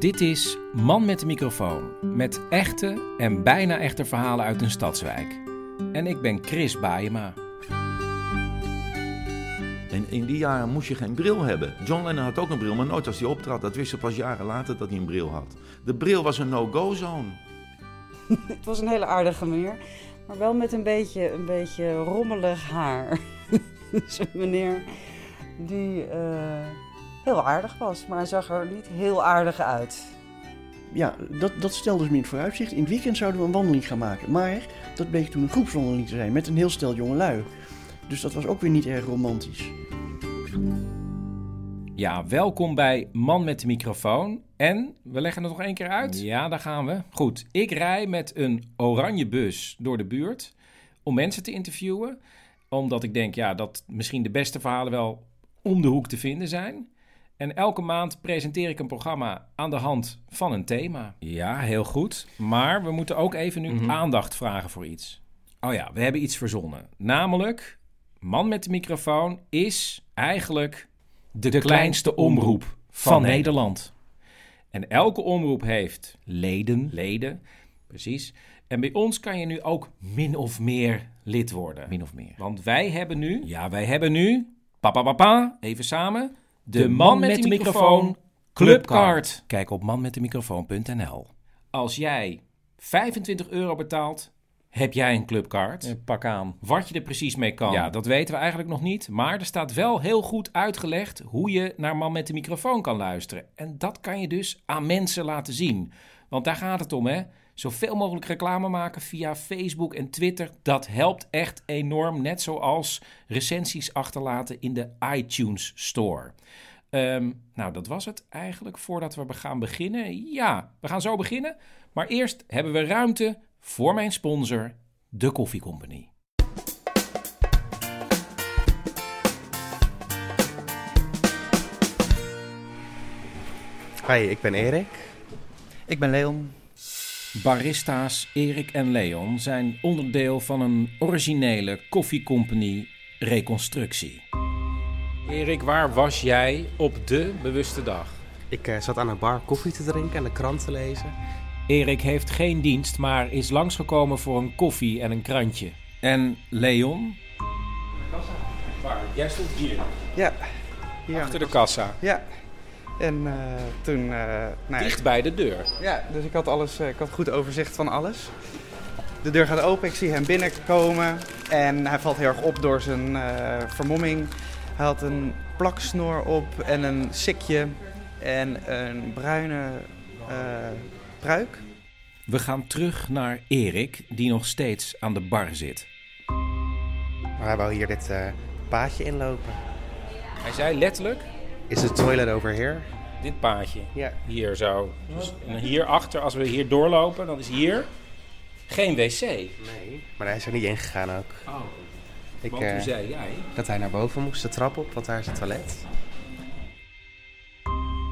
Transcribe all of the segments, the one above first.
Dit is Man met de microfoon. Met echte en bijna echte verhalen uit een stadswijk. En ik ben Chris Baayema. En in die jaren moest je geen bril hebben. John Lennon had ook een bril, maar nooit als hij optrad. Dat wist ze pas jaren later dat hij een bril had. De bril was een no-go zone. Het was een hele aardige meneer, maar wel met een beetje, een beetje rommelig haar. dus een meneer die eh, heel aardig was, maar hij zag er niet heel aardig uit. Ja, dat, dat stelde ze me in het vooruitzicht. In het weekend zouden we een wandeling gaan maken. Maar dat bleek toen een groepswandeling te zijn met een heel stel jongelui. Dus dat was ook weer niet erg romantisch. Ja, welkom bij Man met de microfoon. En we leggen het nog één keer uit. Ja, daar gaan we. Goed, ik rij met een oranje bus door de buurt om mensen te interviewen. Omdat ik denk ja, dat misschien de beste verhalen wel om de hoek te vinden zijn. En elke maand presenteer ik een programma aan de hand van een thema. Ja, heel goed. Maar we moeten ook even nu aandacht vragen voor iets. Oh ja, we hebben iets verzonnen. Namelijk, Man met de microfoon is eigenlijk de, kleinste omroep van Nederland. En elke omroep heeft leden, leden, precies. En bij ons kan je nu ook min of meer lid worden. Min of meer. Want wij hebben nu, ja, wij hebben nu, papa, papa, even samen, de, man, met de microfoon Clubcard. Kijk op manmetdemicrofoon.nl. Als jij 25 euro betaalt, heb jij een clubcard. pak aan. Wat je er precies mee kan. Ja, dat weten we eigenlijk nog niet. Maar er staat wel heel goed uitgelegd hoe je naar Man met de microfoon kan luisteren. En dat kan je dus aan mensen laten zien. Want daar gaat het om, hè. Zoveel mogelijk reclame maken via Facebook en Twitter. Dat helpt echt enorm. Net zoals recensies achterlaten in de iTunes Store. Ehm, nou, dat was het eigenlijk voordat we gaan beginnen. Ja, we gaan zo beginnen. Maar eerst hebben we ruimte voor mijn sponsor, de Koffie Company. Hi, ik ben Erik. Ik ben Leon. Barista's Erik en Leon zijn onderdeel van een originele koffiecompany reconstructie. Erik, waar was jij op de bewuste dag? Ik eh, zat aan een bar koffie te drinken en de krant te lezen. Erik heeft geen dienst, maar is langsgekomen voor een koffie en een krantje. En Leon? Waar? Jij stond hier. Ja, hier Achter de kassa. Ja. En eh, toen... eh, nou, Dicht bij de deur. Ja, dus ik had, alles, eh, ik had goed overzicht van alles. De deur gaat open, ik zie hem binnenkomen. En hij valt heel erg op door zijn eh, vermomming. Hij had een plaksnor op en een sikje en een bruine eh, pruik. We gaan terug naar Erik, die nog steeds aan de bar zit. Maar hij wou hier dit eh, paadje inlopen. Hij zei letterlijk... Is de toilet over here? Dit paadje. Ja. Hier zo. Dus, en hierachter, als we hier doorlopen, dan is hier geen wc. Nee. Maar hij is er niet ingegaan ook. Oh. Ik, Want hoe eh, zei jij? Dat hij naar boven moest, de trap op, want daar is het toilet.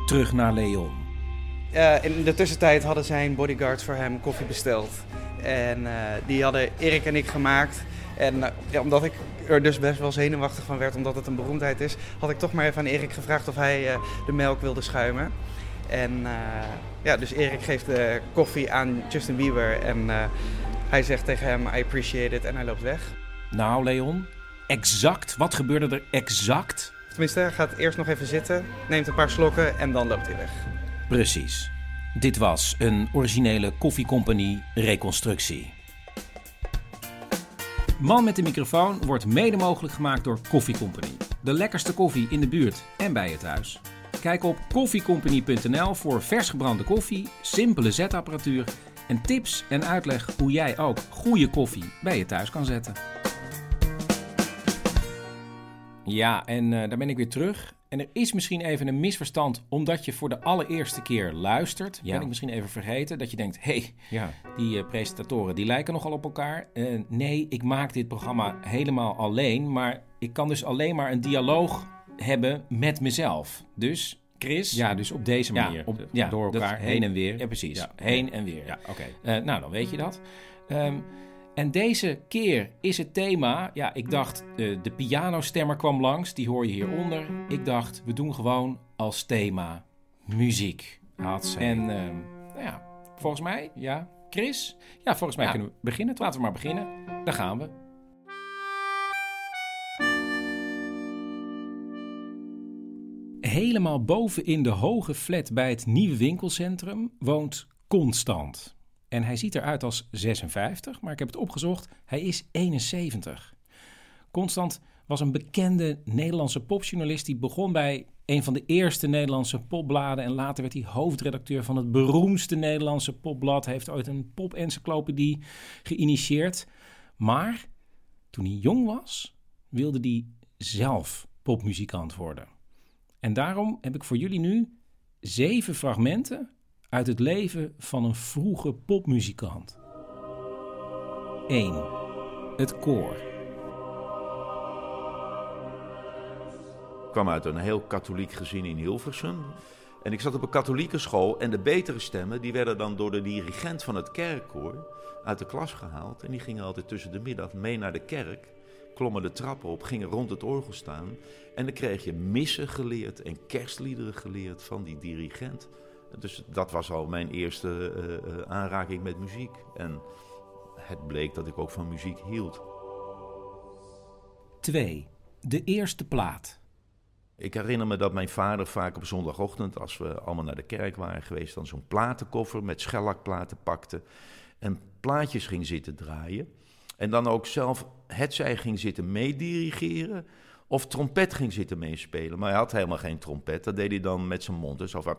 Terug naar Leon. Eh, in de tussentijd hadden zijn bodyguards voor hem koffie besteld. En eh, die hadden Erik en ik gemaakt. En eh, ja, omdat ik er dus best wel zenuwachtig van werd, omdat het een beroemdheid is, had ik toch maar even aan Erik gevraagd of hij de melk wilde schuimen. En ja, dus Erik geeft de koffie aan Justin Bieber en hij zegt tegen hem, I appreciate it, en hij loopt weg. Nou, Leon, exact. Wat gebeurde er exact? Tenminste, hij gaat eerst nog even zitten, neemt een paar slokken en dan loopt hij weg. Precies. Dit was een originele koffiecompagnie reconstructie. Man met de microfoon wordt mede mogelijk gemaakt door Koffie Company. De lekkerste koffie in de buurt en bij je thuis. Kijk op koffiecompany.nl voor vers gebrande koffie, simpele zetapparatuur en tips en uitleg hoe jij ook goede koffie bij je thuis kan zetten. Ja, en uh, daar ben ik weer terug. En er is misschien even een misverstand omdat je voor de allereerste keer luistert. Ja. Ben ik misschien even vergeten dat je denkt: hé, hey, ja. die uh, presentatoren die lijken nogal op elkaar. Uh, nee, ik maak dit programma helemaal alleen, maar ik kan dus alleen maar een dialoog hebben met mezelf. Dus Chris. Ja, dus op deze manier. Ja, op, ja door elkaar heen en weer. Ja, precies. Ja. Heen en weer. Ja, oké. Okay. Uh, nou, dan weet je dat. Um, en deze keer is het thema, ja, ik dacht, uh, de pianostemmer kwam langs, die hoor je hieronder. Ik dacht, we doen gewoon als thema muziek. Hatsé. En uh, nou ja, volgens mij, ja, Chris? Ja, volgens mij ja. kunnen we beginnen. Laten we maar beginnen. Daar gaan we. Helemaal boven in de hoge flat bij het nieuwe winkelcentrum woont Constant. En hij ziet eruit als 56, maar ik heb het opgezocht. Hij is 71. Constant was een bekende Nederlandse popjournalist. Die begon bij een van de eerste Nederlandse popbladen. En later werd hij hoofdredacteur van het beroemdste Nederlandse popblad. Hij heeft ooit een pop-encyclopedie geïnitieerd. Maar toen hij jong was, wilde hij zelf popmuzikant worden. En daarom heb ik voor jullie nu zeven fragmenten uit het leven van een vroege popmuzikant. 1. Het koor. Ik kwam uit een heel katholiek gezin in Hilversum. En ik zat op een katholieke school en de betere stemmen die werden dan door de dirigent van het kerkkoor uit de klas gehaald. En die gingen altijd tussen de middag mee naar de kerk, klommen de trappen op, gingen rond het orgel staan. En dan kreeg je missen geleerd en kerstliederen geleerd van die dirigent. Dus dat was al mijn eerste uh, aanraking met muziek. En het bleek dat ik ook van muziek hield. 2. De eerste plaat. Ik herinner me dat mijn vader vaak op zondagochtend, als we allemaal naar de kerk waren geweest, dan zo'n platenkoffer met schellakplaten pakte en plaatjes ging zitten draaien. En dan ook zelf het zij ging zitten meedirigeren of trompet ging zitten meespelen. Maar hij had helemaal geen trompet. Dat deed hij dan met zijn mond. Dus over...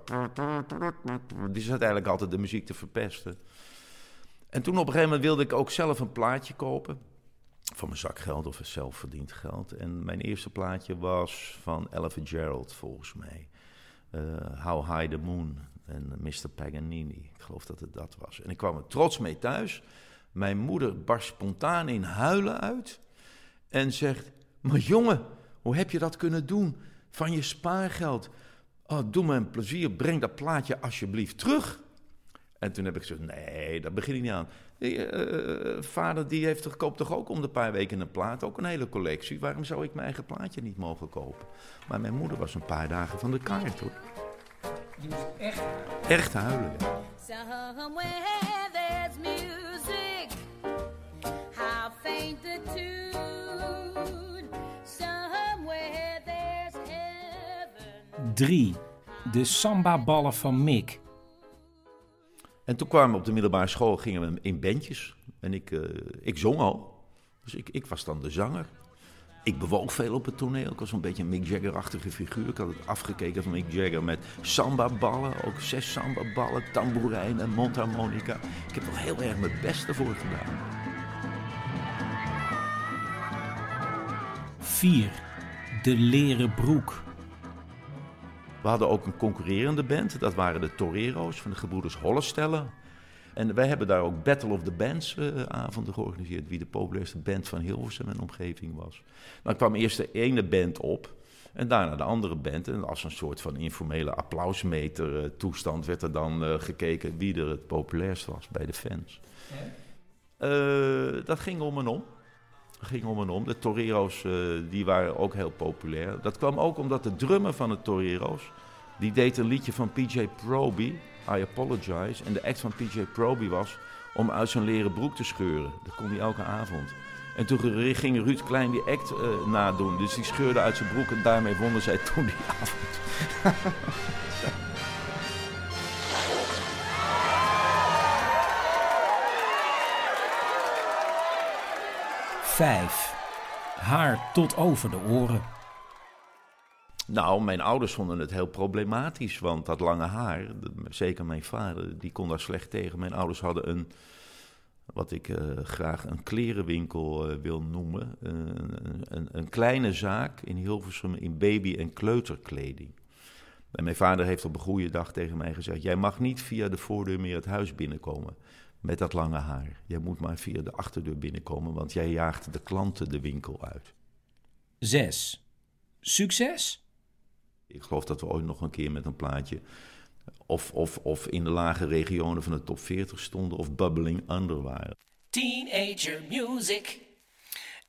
Die zat eigenlijk altijd de muziek te verpesten. En toen op een gegeven moment wilde ik ook zelf een plaatje kopen. Van mijn zakgeld of zelfverdiend geld. En mijn eerste plaatje was van Ella Gerald volgens mij. Uh, How High the Moon en Mr. Paganini. Ik geloof dat het dat was. En ik kwam er trots mee thuis. Mijn moeder barst spontaan in huilen uit. En zegt, maar jongen, hoe heb je dat kunnen doen? Van je spaargeld. Oh, doe me een plezier, breng dat plaatje alsjeblieft terug. En toen heb ik gezegd, nee, daar begin ik niet aan. Die, uh, vader die heeft toch, koopt toch ook om de paar weken een plaat, ook een hele collectie. Waarom zou ik mijn eigen plaatje niet mogen kopen? Maar mijn moeder was een paar dagen van de kaart hoor. Je moest echt Echt huilen. 3. De samba-ballen van Mick. En toen kwamen we op de middelbare school, gingen we in bandjes. En ik, uh, ik zong al. Dus ik, ik was dan de zanger. Ik bewoog veel op het toneel. Ik was een beetje een Mick Jagger-achtige figuur. Ik had het afgekeken van Mick Jagger met samba-ballen. Ook zes samba-ballen, tamboerijn en mondharmonica. Ik heb wel heel erg mijn best ervoor gedaan. 4. De leren broek. We hadden ook een concurrerende band. Dat waren de Torero's van de gebroeders Hollestellen. En wij hebben daar ook Battle of the Bands uh, avonden georganiseerd. Wie de populairste band van Hilversum en omgeving was. Dan kwam eerst de ene band op. En daarna de andere band. En als een soort van informele applausmeter uh, toestand werd er dan uh, gekeken wie er het populairst was bij de fans. dat ging om en om. Ging om en om. De Torero's die waren ook heel populair. Dat kwam ook omdat de drummer van de Torero's... die deed een liedje van PJ Proby... I Apologize. En de act van PJ Proby was om uit zijn leren broek te scheuren. Dat kon hij elke avond. En toen ging Ruud Klein die act eh, nadoen. Dus die scheurde uit zijn broek en daarmee wonnen zij toen die avond. Vijf. Haar tot over de oren. Nou, mijn ouders vonden het heel problematisch, want dat lange haar, zeker mijn vader, die kon daar slecht tegen. Mijn ouders hadden een, wat ik eh, graag een klerenwinkel eh, wil noemen, een, een, een kleine zaak in Hilversum in baby- en kleuterkleding. En mijn vader heeft op een goede dag tegen mij gezegd, jij mag niet via de voordeur meer het huis binnenkomen met dat lange haar. Jij moet maar via de achterdeur binnenkomen, want jij jaagt de klanten de winkel uit. Zes. Succes? Ik geloof dat we ooit nog een keer met een plaatje. Of, of, of in de lage regionen van de top 40 stonden. of bubbling under waren. Teenager Music.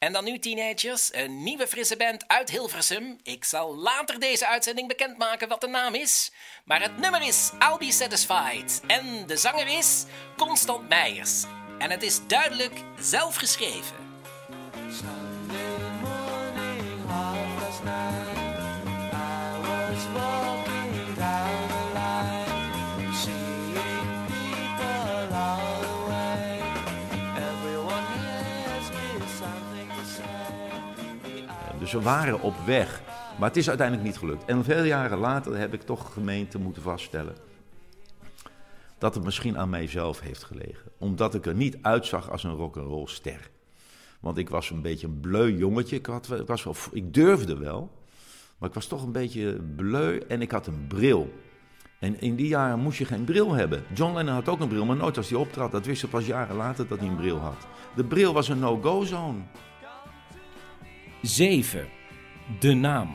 En dan nu, teenagers, een nieuwe frisse band uit Hilversum. Ik zal later deze uitzending bekendmaken wat de naam is. Maar het nummer is I'll Be Satisfied. En de zanger is Constant Meijers. En het is duidelijk zelf geschreven. We waren op weg. Maar het is uiteindelijk niet gelukt. En veel jaren later heb ik toch gemeente moeten vaststellen. dat het misschien aan mijzelf heeft gelegen. Omdat ik er niet uitzag als een rock'n'roll ster. Want ik was een beetje een bleu jongetje. Ik, was wel, ik durfde wel. Maar ik was toch een beetje bleu en ik had een bril. En in die jaren moest je geen bril hebben. John Lennon had ook een bril, maar nooit als hij optrad. Dat wist ik pas jaren later dat hij een bril had. De bril was een no-go zone. 7. De naam.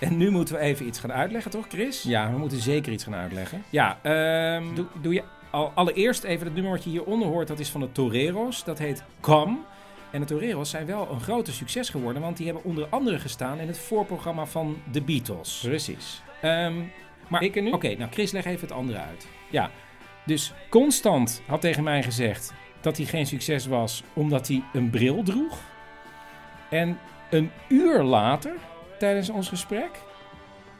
En nu moeten we even iets gaan uitleggen, toch, Chris? Ja, we moeten zeker iets gaan uitleggen. Ja, ehm, doe, doe je al, allereerst even het nummer wat je hieronder hoort. Dat is van de Toreros. Dat heet Come. En de Toreros zijn wel een grote succes geworden. Want die hebben onder andere gestaan in het voorprogramma van de Beatles. Precies. maar ik nu? Oké, nou Chris, leg even het andere uit. Ja, dus Constant had tegen mij gezegd dat hij geen succes was omdat hij een bril droeg. En een uur later, tijdens ons gesprek,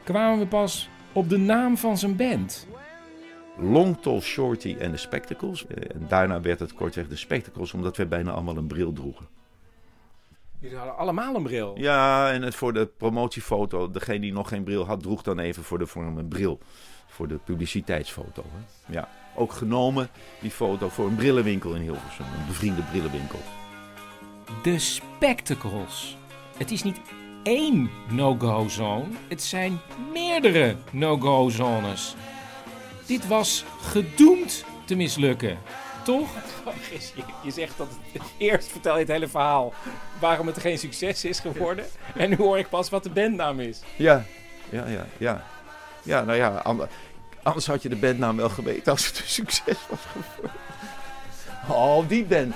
kwamen we pas op de naam van zijn band. Long Tall Shorty en de Spectacles. Eh, En daarna werd het kortweg de Spectacles, omdat we bijna allemaal een bril droegen. Jullie hadden allemaal een bril. Ja, en het voor de promotiefoto, degene die nog geen bril had, droeg dan even voor de vorm een bril. Voor de publiciteitsfoto. Hè? Ja, ook genomen, die foto, voor een brillenwinkel in Hilversum. Een bevriende brillenwinkel. De Spectacles. Het is niet één no-go zone, het zijn meerdere no-go zones. Dit was gedoemd te mislukken, toch? Je, je zegt dat het, eerst vertel je het hele verhaal waarom het geen succes is geworden. En nu hoor ik pas wat de bandnaam is. Ja, ja, ja, ja. Ja, nou ja, ander- anders had je de bandnaam wel geweten als het een succes was geworden. Oh, die band.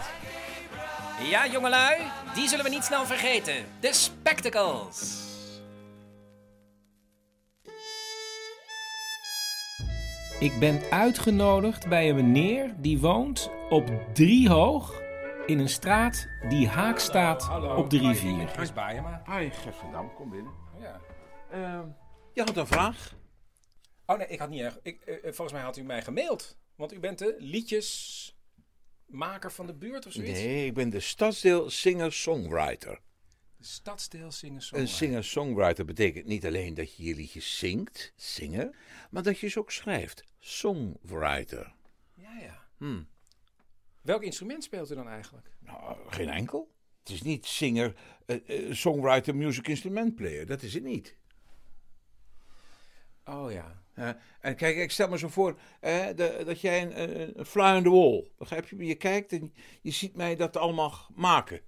Ja, jongelui, die zullen we niet snel vergeten. De Spectacles. Ik ben uitgenodigd bij een meneer die woont op Driehoog in een straat die haak staat op de rivier. Chris Baaijema. Hi, Gersendam, kom binnen. Ja. Ehm, je had een vraag? Oh nee, ik had niet echt. Ik, eh, eh, volgens mij had u mij gemaild. Want u bent de liedjesmaker van de buurt of zoiets? Nee, ik ben de stadsdeel singer-songwriter. De stadsdeel zingen Een singer-songwriter betekent niet alleen dat je je liedjes zingt, zingen, maar dat je ze ook schrijft. Songwriter. Ja, ja. Hm. Welk instrument speelt u dan eigenlijk? Nou, geen enkel. Het is niet singer, eh, eh, songwriter, music instrument player. Dat is het niet. Oh ja. En kijk, ik stel me zo voor eh, de- dat jij een, een, fly on the wall. Begrijp je? Je kijkt en je ziet mij dat allemaal maken.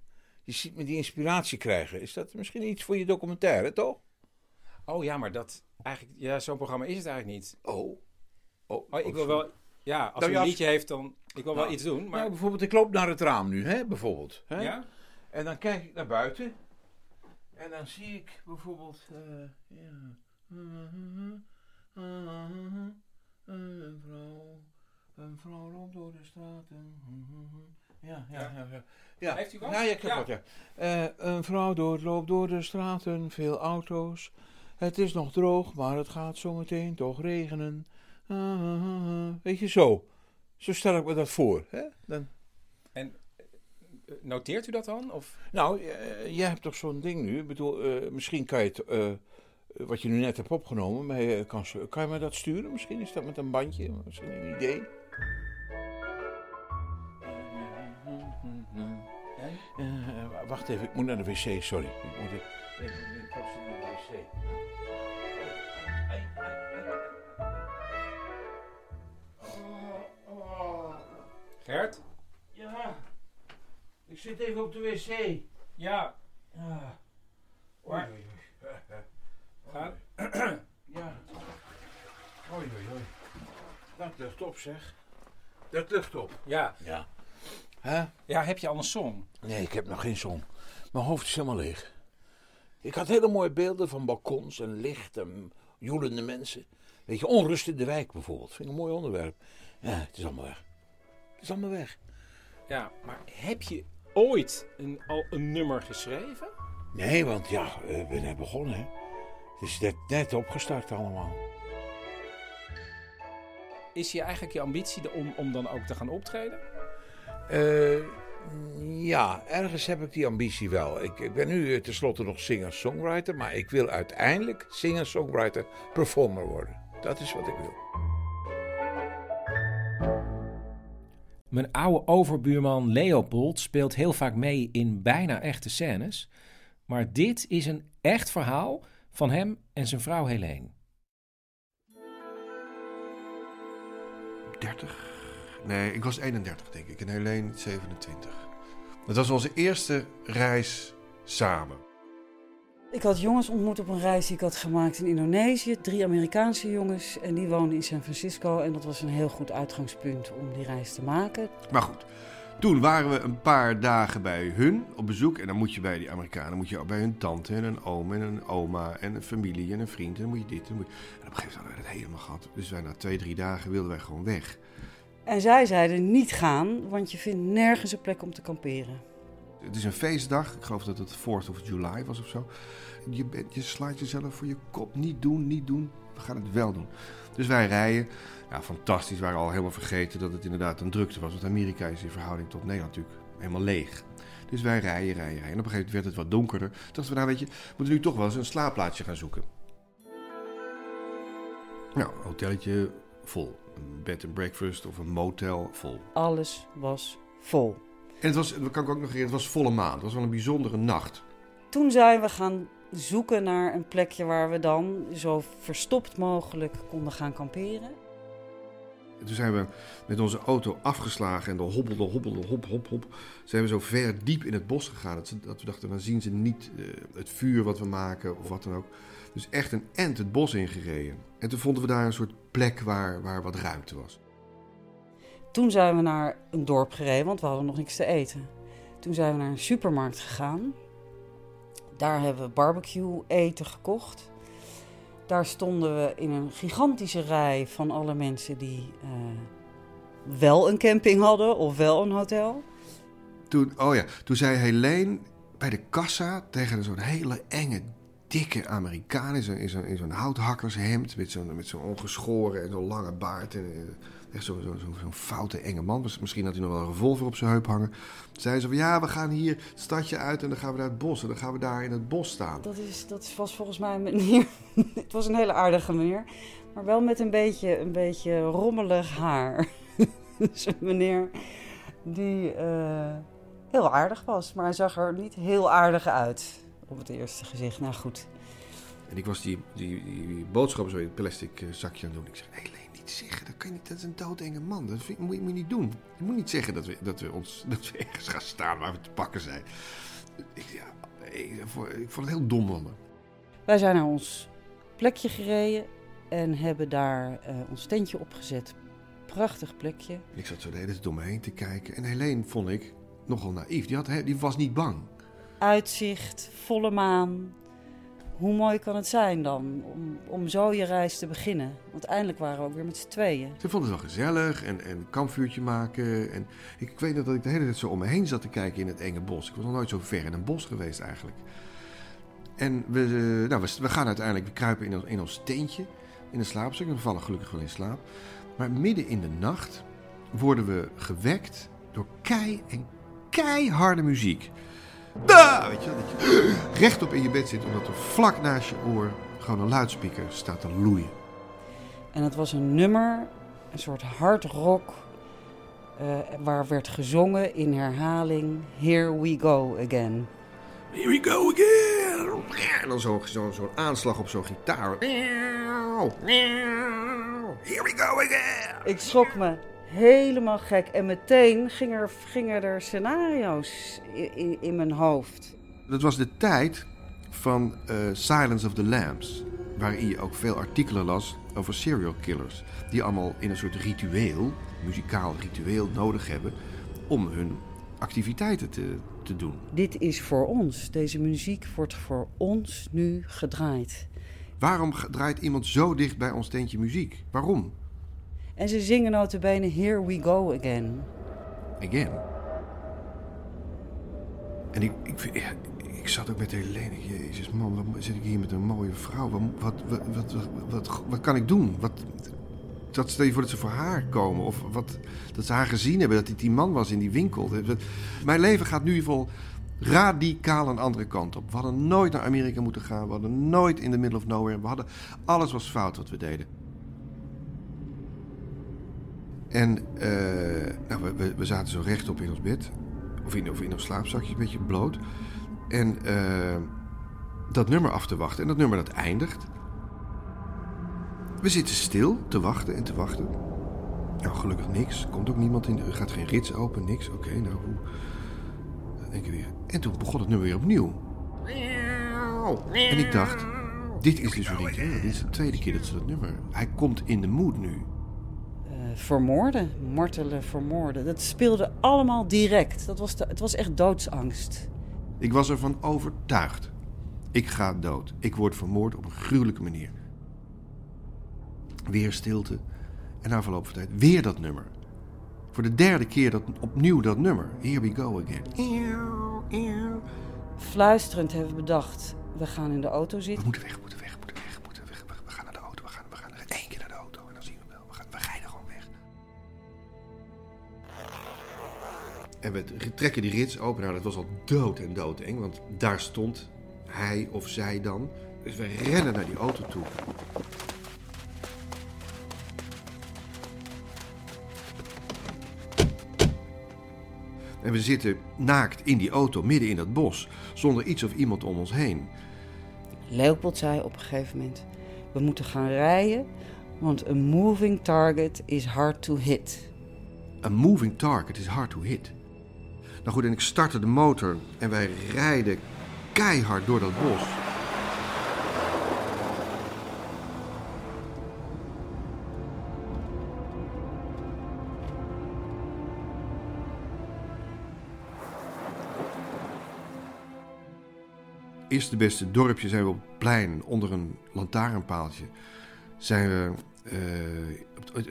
Je ziet me die inspiratie krijgen. Is dat misschien iets voor je documentaire, toch? Oh ja, maar dat eigenlijk. Ja, zo'n programma is het eigenlijk niet. Oh. Oh, ik wil sorry. wel. Ja, als Nou een als- liedje heeft, dan. Ik wil wel Nou, iets doen. Maar Nou, bijvoorbeeld, ik loop naar het raam nu, hè, bijvoorbeeld. Hè? Ja? En dan kijk ik naar buiten. En dan zie ik bijvoorbeeld... eh, ja. Een vrouw, een vrouw loopt door de straten. Ja, ja, ja. ja. ja. Heeft u wat? Ja, ja, ik heb Ja. wat, ja. Eh, een vrouw doorloopt door de straten, veel auto's. Het is nog droog, maar het gaat zometeen toch regenen. Weet je, zo. Zo stel ik me dat voor. Hè? Dan... En eh, noteert u dat dan? Of? Nou, eh, jij hebt toch zo'n ding nu? Ik bedoel, misschien kan je het, wat je nu net hebt opgenomen, maar je kan, kan je me dat sturen? Misschien is dat met een bandje, misschien een idee. Eh, wacht even, ik moet naar de wc, sorry. Ik moet even, naar de wc. Gert? Ja, ik zit even op de wc. Ja. Ah. Waar? Ja. Oei, oei, oei. Dat lucht op, zeg. Dat lucht op. Ja. Ja. Hè? Ja, heb je al een song? Nee, ik heb nog geen zon. Mijn hoofd is helemaal leeg. Ik had hele mooie beelden van balkons en licht en joelende mensen. Weet je, onrust in de wijk bijvoorbeeld. Vind ik een mooi onderwerp. Ja, het is allemaal weg. Het is allemaal weg. Ja, maar heb je ooit een, al een nummer geschreven? Nee, want ja, we zijn begonnen, hè. Het is net, net opgestart allemaal. Is je eigenlijk je ambitie de- om, om dan ook te gaan optreden? Eh, ja, ergens heb ik die ambitie wel. Ik, ik ben nu eh, tenslotte nog singer-songwriter, maar ik wil uiteindelijk singer-songwriter-performer worden. Dat is wat ik wil. Mijn oude overbuurman Leopold speelt heel vaak mee in bijna echte scènes. Maar dit is een echt verhaal van hem en zijn vrouw Helene. 30? Nee, ik was 31 denk ik en Helene 27. Het was onze eerste reis samen. Ik had jongens ontmoet op een reis die ik had gemaakt in Indonesië. Drie Amerikaanse jongens en die woonden in San Francisco. En dat was een heel goed uitgangspunt om die reis te maken. Maar goed, toen waren we een paar dagen bij hun op bezoek. En dan moet je bij die Amerikanen, moet je ook bij hun tante en een oom en een oma en een familie en een vriend. En dan moet je dit en, moet je... en op een gegeven moment hadden we het helemaal gehad. Dus wij na twee, drie dagen wilden wij gewoon weg. En zij zeiden niet gaan, want je vindt nergens een plek om te kamperen. Het is een feestdag. Ik geloof dat het 4th of July was of zo. Je, bent- je slaat jezelf voor je kop. Niet doen, niet doen. We gaan het wel doen. Dus wij rijden. Ja, fantastisch. We waren al helemaal vergeten dat het inderdaad een drukte was. Want Amerika is in verhouding tot Nederland natuurlijk helemaal leeg. Dus wij rijden, rijden, rijden. En op een gegeven moment werd het wat donkerder. Toen dachten we, nou weet je, we moeten nu toch wel eens een slaapplaatsje gaan zoeken. Nou, hotelletje vol. Een bed and breakfast of een motel vol. Alles was vol. En het was, dat kan ik ook nog herinneren, het was volle maan. Het was wel een bijzondere nacht. Toen zijn we gaan zoeken naar een plekje waar we dan zo verstopt mogelijk konden gaan kamperen. En toen zijn we met onze auto afgeslagen en dan hobbelde, hobbelde, hop, hop, hop. Zijn we zo ver diep in het bos gegaan dat, ze, dat we dachten, dan zien ze niet eh, het vuur wat we maken of wat dan ook. Dus echt een end het bos ingereden. En toen vonden we daar een soort plek waar, waar wat ruimte was. Toen zijn we naar een dorp gereden, want we hadden nog niks te eten. Toen zijn we naar een supermarkt gegaan. Daar hebben we barbecue eten gekocht. Daar stonden we in een gigantische rij van alle mensen die eh, wel een camping hadden of wel een hotel. Toen, oh ja, toen zei Helene bij de kassa tegen zo'n hele enge, dikke Amerikaan in zo'n, in zo'n, houthakkershemd met zo'n, met ongeschoren en zo'n lange baard en eh, echt zo'n, zo'n, zo'n, zo'n foute enge man. Misschien had hij nog wel een revolver op zijn heup hangen. Zei ze van ja, we gaan hier het stadje uit en dan gaan we naar het bos en dan gaan we daar in het bos staan. Dat, is, dat was volgens mij een meneer. het was een hele aardige meneer. Maar wel met een beetje, een beetje rommelig haar. dus een meneer die eh, heel aardig was. Maar hij zag er niet heel aardig uit op het eerste gezicht. Nou goed. En ik was die, die, die boodschappen zo in het plastic eh, zakje aan het doen. Ik zeg, Helene, niet zeggen, dat, kan je niet, dat is een doodenge man. Dat vind- moet, je, moet je niet doen. Je moet niet zeggen dat we, dat, we ons, dat we ergens gaan staan waar we te pakken zijn. Ik, ja, ik, vond- ik vond het heel dom van me. Wij zijn naar ons plekje gereden en hebben daar eh, ons tentje opgezet. Prachtig plekje. Ik zat zo de hele tijd om me heen te kijken. En Helene vond ik nogal naïef. Die, had, die was niet bang. Uitzicht, volle maan. Hoe mooi kan het zijn dan om, om zo je reis te beginnen? Want eindelijk waren we ook weer met z'n tweeën. Ze vonden het wel gezellig en, en een kampvuurtje maken. En ik weet nog dat ik de hele tijd zo om me heen zat te kijken in het enge bos. Ik was nog nooit zo ver in een bos geweest eigenlijk. En we, eh, nou, we, we gaan uiteindelijk, we kruipen in ons, in ons tentje in de slaapzak. We vallen gelukkig wel in slaap. Maar midden in de nacht worden we gewekt door kei en keiharde muziek. Da! Weet je, dat je rechtop in je bed zit omdat er vlak naast je oor gewoon een luidspreker staat te loeien. En het was een nummer, een soort hard rock, eh, waar werd gezongen in herhaling Here We Go Again. Here we go again. En dan zo'n zo, zo'n aanslag op zo'n gitaar. Here we go again. Ik schrok me helemaal gek en meteen gingen er, gingen er scenario's in, in, in mijn hoofd. Dat was de tijd van eh, Silence of the Lambs. Waarin je ook veel artikelen las over serial killers. Die allemaal in een soort ritueel, muzikaal ritueel nodig hebben om hun activiteiten te, te doen. Dit is voor ons. Deze muziek wordt voor ons nu gedraaid. Waarom draait iemand zo dicht bij ons tentje muziek? Waarom? En ze zingen notabene Here We Go Again. Again. En ik, ik, ik zat ook met Helene. Jezus man, wat zit ik hier met een mooie vrouw? Wat, wat, wat, wat, wat, kan ik doen? Wat, dat stel je voor dat ze voor haar komen. Of wat, dat ze haar gezien hebben, dat dit die man was in die winkel. Mijn leven gaat nu geval radicaal een andere kant op. We hadden nooit naar Amerika moeten gaan. We hadden nooit in the middle of nowhere. We hadden, alles was fout wat we deden. En eh, nou, we, we, zaten zo rechtop in ons bed. Of in, of in ons slaapzakje, een beetje bloot. En eh, dat nummer af te wachten. En dat nummer dat eindigt. We zitten stil te wachten en te wachten. Nou, gelukkig niks. Komt ook niemand in. Er gaat geen rits open, niks. Oké, nou hoe. Dan denk ik weer. En toen begon het nummer weer opnieuw. En ik dacht, dit is dus weer niet. Dit is de tweede keer dat ze dat nummer. Hij komt in de mood nu. Vermoorden, martelen, vermoorden. Dat speelde allemaal direct. Dat was de, het was echt doodsangst. Ik was ervan overtuigd. Ik ga dood. Ik word vermoord op een gruwelijke manier. Weer stilte. En na verloop van tijd weer dat nummer. Voor de derde keer dat, opnieuw dat nummer. Here we go again. Fluisterend hebben we bedacht, we gaan in de auto zitten. We moeten weg, moeten En we trekken die rits open. Nou, dat was al dood en doodeng, want daar stond hij of zij dan. Dus we rennen naar die auto toe. En we zitten naakt in die auto, midden in dat bos, zonder iets of iemand om ons heen. Leopold zei op een gegeven moment, we moeten gaan rijden, want een moving target is hard to hit. A moving target is hard to hit. Nou goed, en ik startte de motor en wij rijden keihard door dat bos. Eerste beste dorpje zijn we op het plein onder een lantaarnpaaltje. Zijn we, eh,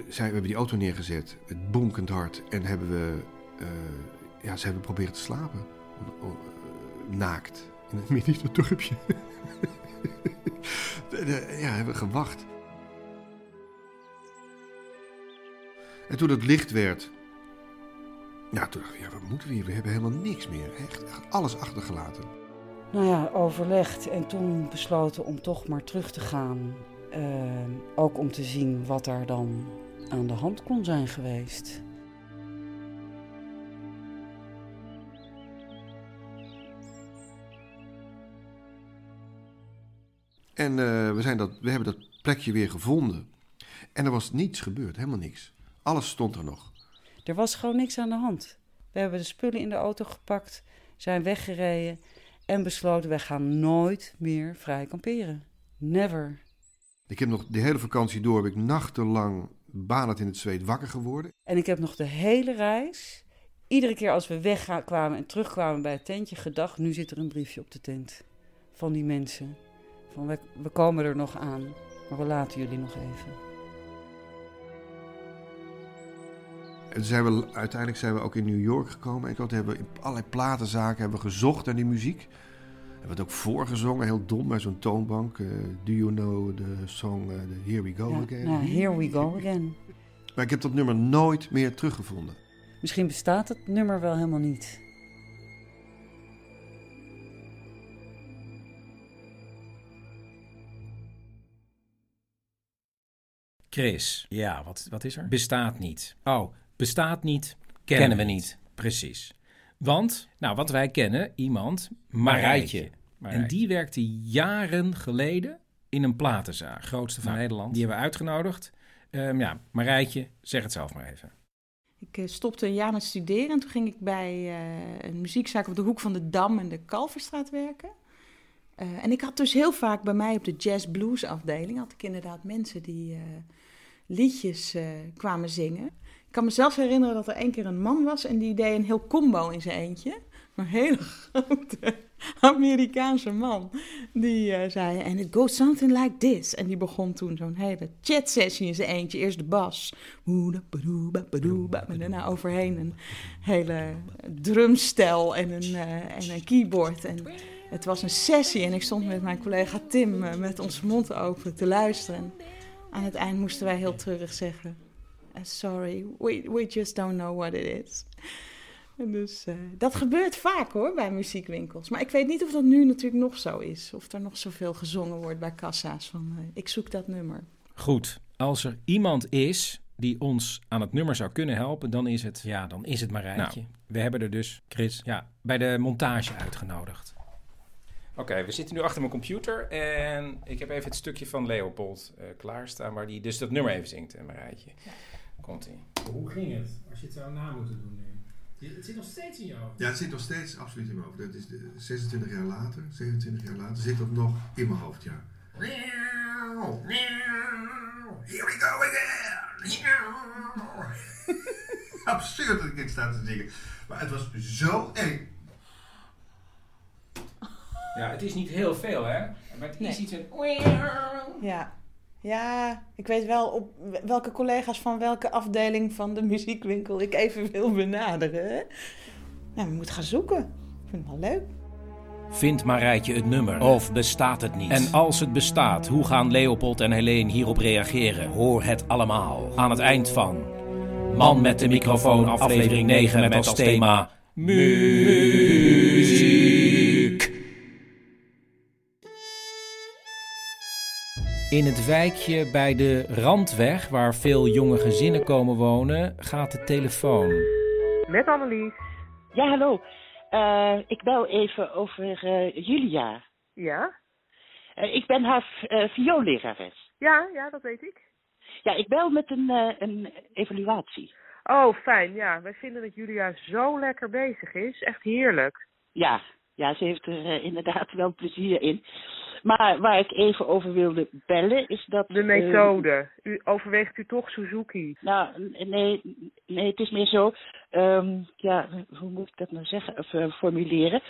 zijn, we hebben die auto neergezet, het bonkend hard. En hebben we, eh, ja, ze hebben proberen te slapen. Eh, naakt. In het midden in het dorpje. Ja, hebben gewacht. En toen het licht werd. Ja, toen dacht ik, ja, wat moeten we hier? We hebben helemaal niks meer. Echt, echt alles achtergelaten. Nou ja, overlegd en toen besloten om toch maar terug te gaan. Eh, ook om te zien wat daar dan aan de hand kon zijn geweest. En eh, we, zijn dat, we hebben dat plekje weer gevonden. En er was niets gebeurd, helemaal niks. Alles stond er nog. Er was gewoon niks aan de hand. We hebben de spullen in de auto gepakt, zijn weggereden en besloten: wij gaan nooit meer vrij kamperen. Never. Ik heb nog de hele vakantie door, heb ik nachtenlang banend in het zweet wakker geworden. En ik heb nog de hele reis, iedere keer als we wegkwamen en terugkwamen bij het tentje, gedacht: nu zit er een briefje op de tent van die mensen. Van we, we komen er nog aan, maar we laten jullie nog even. En zijn we, uiteindelijk zijn we ook in New York gekomen. En hebben we in allerlei platenzaken hebben we gezocht naar die muziek. Hebben we het ook voorgezongen, heel dom, bij zo'n toonbank. Eh, do you know the song eh, the Here We Go Ja, Again? nou, here we go again. Maar ik heb dat nummer nooit meer teruggevonden. Misschien bestaat het nummer wel helemaal niet. Chris. Ja, wat, wat is er? Bestaat niet. Oh, bestaat niet, kennen, we niet. Precies. Want, nou, wat wij kennen, iemand, Marijtje. En die werkte jaren geleden in een platenzaak, grootste van Nederland. Die hebben we uitgenodigd. Ehm, ja, Marijtje, zeg het zelf maar even. Ik eh, stopte een jaar met studeren en toen ging ik bij eh, een muziekzaak op de hoek van de Dam en de Kalverstraat werken. Eh, en ik had dus heel vaak bij mij op de jazz blues afdeling had ik inderdaad mensen die eh, liedjes eh, kwamen zingen. Ik kan me zelfs herinneren dat er één keer een man was en die deed een heel combo in zijn eentje. Een hele grote Amerikaanse man. Die eh, zei, and it goes something like this. En die begon toen zo'n hele chat sessie in zijn eentje. Eerst de bas. En daarna overheen een hele drumstel en een, eh, en een keyboard. En het was een sessie en ik stond met mijn collega Tim met onze mond open te luisteren. Aan het eind moesten wij heel treurig zeggen... "Uh, sorry, we, we just don't know what it is. En Dus eh, dat gebeurt vaak hoor, bij muziekwinkels. Maar ik weet niet of dat nu natuurlijk nog zo is. Of er nog zoveel gezongen wordt bij kassa's van... eh, ik zoek dat nummer. Goed, als er iemand is die ons aan het nummer zou kunnen helpen, dan is het, ja, dan is het Marijtje. Nou, we hebben er dus, Chris, ja, bij de montage uitgenodigd. Oké, we zitten nu achter mijn computer en ik heb even het stukje van Leopold eh, klaarstaan, waar die dus dat nummer even zingt, eh, Marijtje. Komt-ie. Hoe ging het als je het zou na moeten doen nu? Het zit nog steeds in je hoofd. Ja, het zit nog steeds absoluut in mijn hoofd. Dat is de, 26 jaar later, 27 jaar later, zit dat nog in mijn hoofd, ja. Here we go again! Absurd dat ik dit sta te zingen. Maar het was zo eng. Ja, het is niet heel veel, hè? Maar het is Nee. iets in... Ja. ja, ik weet wel op welke collega's van welke afdeling van de muziekwinkel ik even wil benaderen. hè. Nou, we moeten gaan zoeken. Ik vind het wel leuk. Vindt Marijtje het nummer? Of bestaat het niet? En als het bestaat, hoe gaan Leopold en Helene hierop reageren? Hoor het allemaal aan het eind van Man met de microfoon, aflevering 9 met als thema muziek. In het wijkje bij de Randweg, waar veel jonge gezinnen komen wonen, gaat de telefoon. Met Annelies. Ja, hallo. Eh, ik bel even over eh, Julia. Ja? ik ben haar uh, vioollerares. Ja, ja, dat weet ik. Ja, ik bel met een, eh, een evaluatie. Oh, fijn. Ja, wij vinden dat Julia zo lekker bezig is. Echt heerlijk. Ja, ja ze heeft er eh, inderdaad wel plezier in. Maar waar ik even over wilde bellen is dat... De methode. U overweegt u toch Suzuki? Nou, nee, nee, het is meer zo. ehm, ja, hoe moet ik dat nou zeggen of eh, formuleren?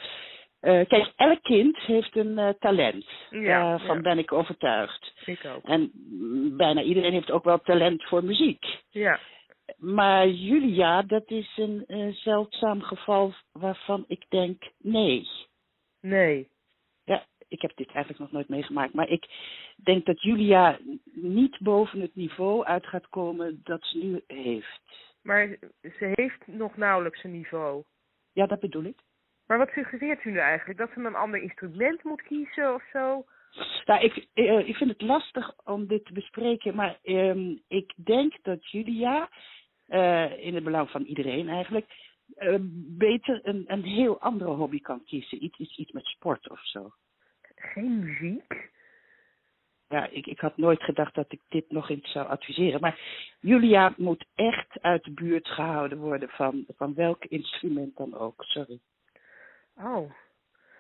Eh, kijk, elk kind heeft een eh, talent. Ja, Daarvan ja. ben ik overtuigd. Ik ook. En bijna iedereen heeft ook wel talent voor muziek. Ja. Maar Julia, dat is een eh, zeldzaam geval waarvan ik denk nee. Nee. Ik heb dit eigenlijk nog nooit meegemaakt. Maar ik denk dat Julia niet boven het niveau uit gaat komen dat ze nu heeft. Maar ze heeft nog nauwelijks een niveau. Ja, dat bedoel ik. Maar wat suggereert u nu eigenlijk? Dat ze een ander instrument moet kiezen of zo? Nou, ik, eh, ik vind het lastig om dit te bespreken, maar ehm, ik denk dat Julia, eh, in het belang van iedereen eigenlijk, eh, beter een, een heel andere hobby kan kiezen. Iets, iets, iets met sport of zo. Geen muziek? Ja, ik, ik had nooit gedacht dat ik dit nog eens zou adviseren. Maar Julia moet echt uit de buurt gehouden worden van, van welk instrument dan ook. Sorry. Oh.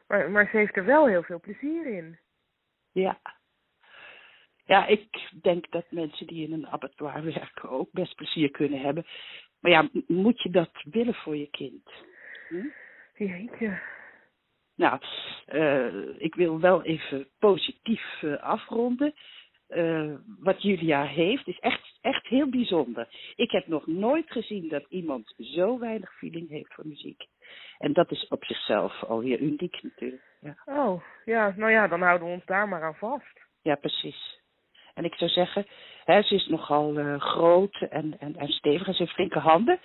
Maar, maar ze heeft er wel heel veel plezier in. Ja. Ja, ik denk dat mensen die in een abattoir werken ook best plezier kunnen hebben. Maar ja, moet je dat willen voor je kind? Hm? Jeetje. Nou, eh, ik wil wel even positief eh, afronden. Eh, wat Julia heeft is echt, echt heel bijzonder. Ik heb nog nooit gezien dat iemand zo weinig feeling heeft voor muziek. En dat is op zichzelf alweer uniek natuurlijk. Ja, Oh, ja, nou ja, dan houden we ons daar maar aan vast. ja precies. En ik zou zeggen, hè, ze is nogal eh, groot en, en, en stevig en ze heeft flinke handen.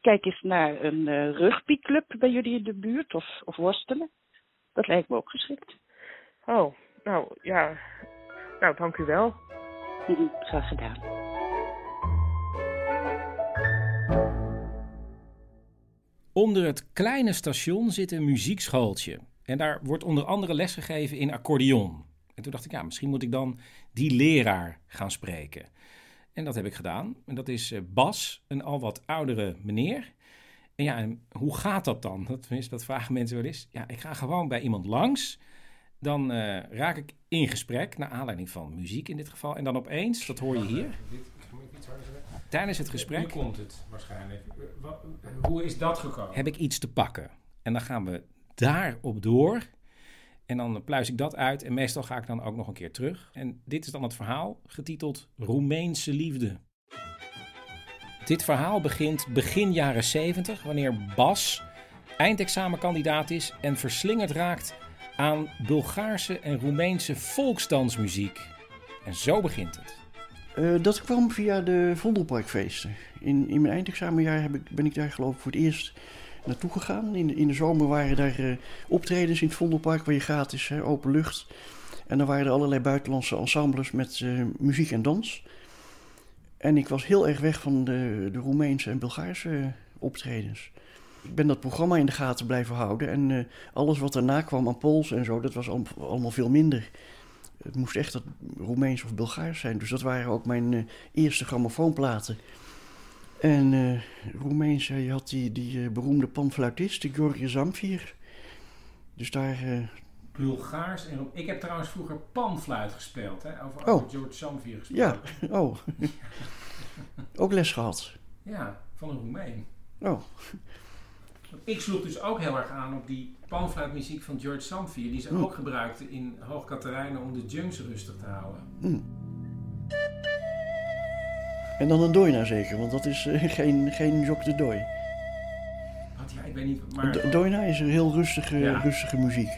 Kijk eens naar een eh, rugbyclub bij jullie in de buurt of, of worstelen. Dat lijkt me ook geschikt. Oh, nou ja, nou dank u wel. Graag gedaan. Onder het kleine station zit een muziekschooltje. En daar wordt onder andere lesgegeven in accordeon. En toen dacht ik, ja, misschien moet ik dan die leraar gaan spreken. En dat heb ik gedaan. En dat is eh, Bas, een al wat oudere meneer. En ja, en hoe gaat dat dan? Dat, tenminste, dat vragen mensen wel eens. Ja, ik ga gewoon bij iemand langs. Dan eh, raak ik in gesprek, naar aanleiding van muziek in dit geval. En dan opeens, dat hoor je hier, tijdens het gesprek... Nu komt het waarschijnlijk. Eh, wat- hoe is dat gekomen? heb ik iets te pakken. En dan gaan we daarop door. En dan pluis ik dat uit. En meestal ga ik dan ook nog een keer terug. En dit is dan het verhaal, getiteld Roemeense liefde. Dit verhaal begint begin jaren 70, wanneer Bas eindexamenkandidaat is en verslingerd raakt aan Bulgaarse en Roemeense volksdansmuziek. En zo begint het. Eh, dat kwam via de Vondelparkfeesten. In, in mijn eindexamenjaar heb ik, ben ik daar geloof ik voor het eerst naartoe gegaan. In in de zomer waren daar eh, optredens in het Vondelpark waar je gratis, hè, open lucht. En dan waren er allerlei buitenlandse ensembles met eh, muziek en dans. En ik was heel erg weg van de, de Roemeense en Bulgaarse eh, optredens. Ik ben dat programma in de gaten blijven houden. En eh, alles wat daarna kwam aan Pools en zo, dat was al- allemaal veel minder. Het moest echt dat Roemeens of Bulgaars zijn. Dus dat waren ook mijn eh, eerste grammofoonplaten. En eh Roemeens, je had die, die beroemde panfluitist, George Zamfir. Dus daar... Bulgaars en Ik heb trouwens vroeger panfluit gespeeld, hè? Over, Oh. over George Samvier gespeeld. ja, oh. ook les gehad. Ja, van een Roemeen. Oh, Ik sloeg dus ook heel erg aan op die panfluitmuziek van George Samvier, die ze Hmm. ook gebruikten in Hoog Katerijnen om de junks rustig te houden. hm. En dan een doina zeker, want dat is eh, geen, geen jok de dooi. Wat, ja, ik weet niet, maar... Do- Doina is een heel rustige, Ja. rustige muziek.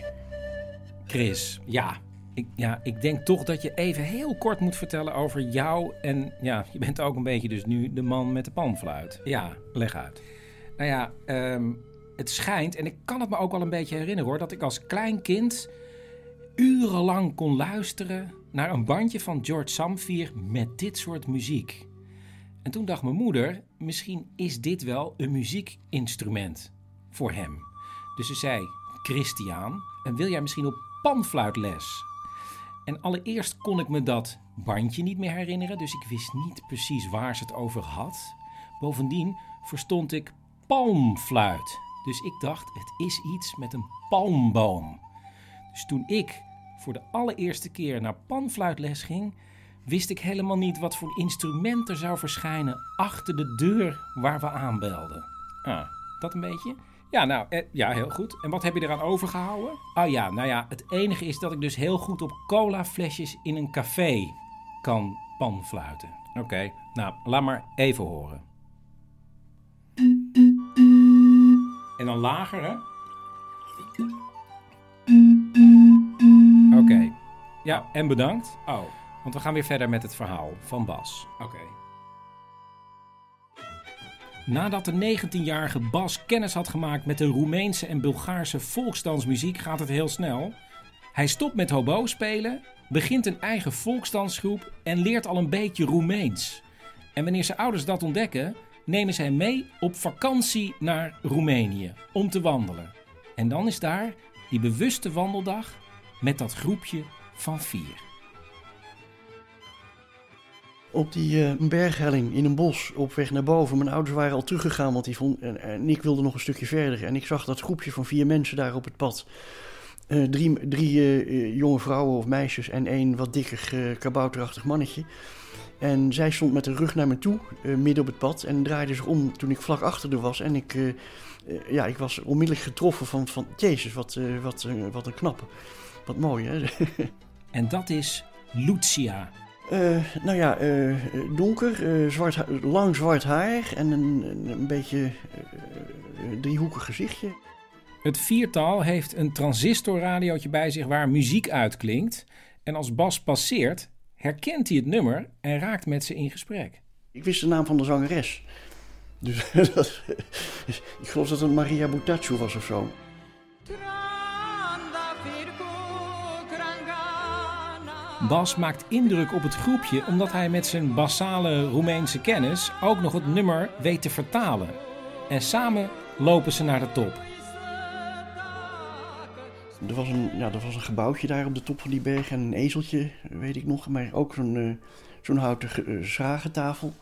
Chris, ja. Ik, ja, ik denk toch dat je even heel kort moet vertellen over jou. En ja, je bent ook een beetje dus nu de man met de panfluit. Ja, leg uit. Nou ja, ehm, het schijnt, en ik kan het me ook wel een beetje herinneren hoor, dat ik als klein kind urenlang kon luisteren naar een bandje van George Samvier met dit soort muziek. En toen dacht mijn moeder, misschien is dit wel een muziekinstrument voor hem. Dus ze zei, Christian, en wil jij misschien op panfluitles? En allereerst kon ik me dat bandje niet meer herinneren, dus ik wist niet precies waar ze het over had. Bovendien verstond ik palmfluit. Dus ik dacht, het is iets met een palmboom. Dus toen ik voor de allereerste keer naar panfluitles ging, wist ik helemaal niet wat voor instrument er zou verschijnen achter de deur waar we aanbelden. Ah, dat een beetje? Ja, nou, eh, ja, heel goed. En wat heb je eraan overgehouden? Oh ja, nou ja, het enige is dat ik dus heel goed op colaflesjes in een café kan panfluiten. Oké, nou, laat maar even horen. En dan lager, hè? Oké. Ja, en bedankt. Oh, want we gaan weer verder met het verhaal van Bas. Oké. Nadat de 19-jarige Bas kennis had gemaakt met de Roemeense en Bulgaarse volksdansmuziek, gaat het heel snel. Hij stopt met hobo spelen, begint een eigen volksdansgroep en leert al een beetje Roemeens. En wanneer zijn ouders dat ontdekken, nemen zij mee op vakantie naar Roemenië om te wandelen. En dan is daar die bewuste wandeldag met dat groepje van vier. Op die eh, berghelling in een bos op weg naar boven. Mijn ouders waren al teruggegaan, want die vond, en, ik wilde nog een stukje verder. En ik zag dat groepje van vier mensen daar op het pad. Eh, drie drie eh, jonge vrouwen of meisjes en één wat dikker kabouterachtig mannetje. En zij stond met de rug naar me toe, midden op het pad, en draaide zich om toen ik vlak achter haar was. En ik, ja, ik was onmiddellijk getroffen van, van jezus, wat, wat, wat een knappe. Wat mooi, hè? En dat is Lucia. Eh, nou ja, eh, donker, eh, zwart, lang zwart haar en een, een, beetje eh, eh, driehoekig gezichtje. Het viertal heeft een transistorradiootje bij zich waar muziek uitklinkt. En als Bas passeert, herkent hij het nummer en raakt met ze in gesprek. Ik wist de naam van de zangeres. Dus dat, ik geloof dat het Maria Butaccio was of zo. Bas maakt indruk op het groepje omdat hij met zijn basale Roemeense kennis ook nog het nummer weet te vertalen. En samen lopen ze naar de top. Er was, een, ja, er was een gebouwtje daar op de top van die berg en een ezeltje, weet ik nog. Maar ook zo'n eh, zo'n houten eh, schragentafel.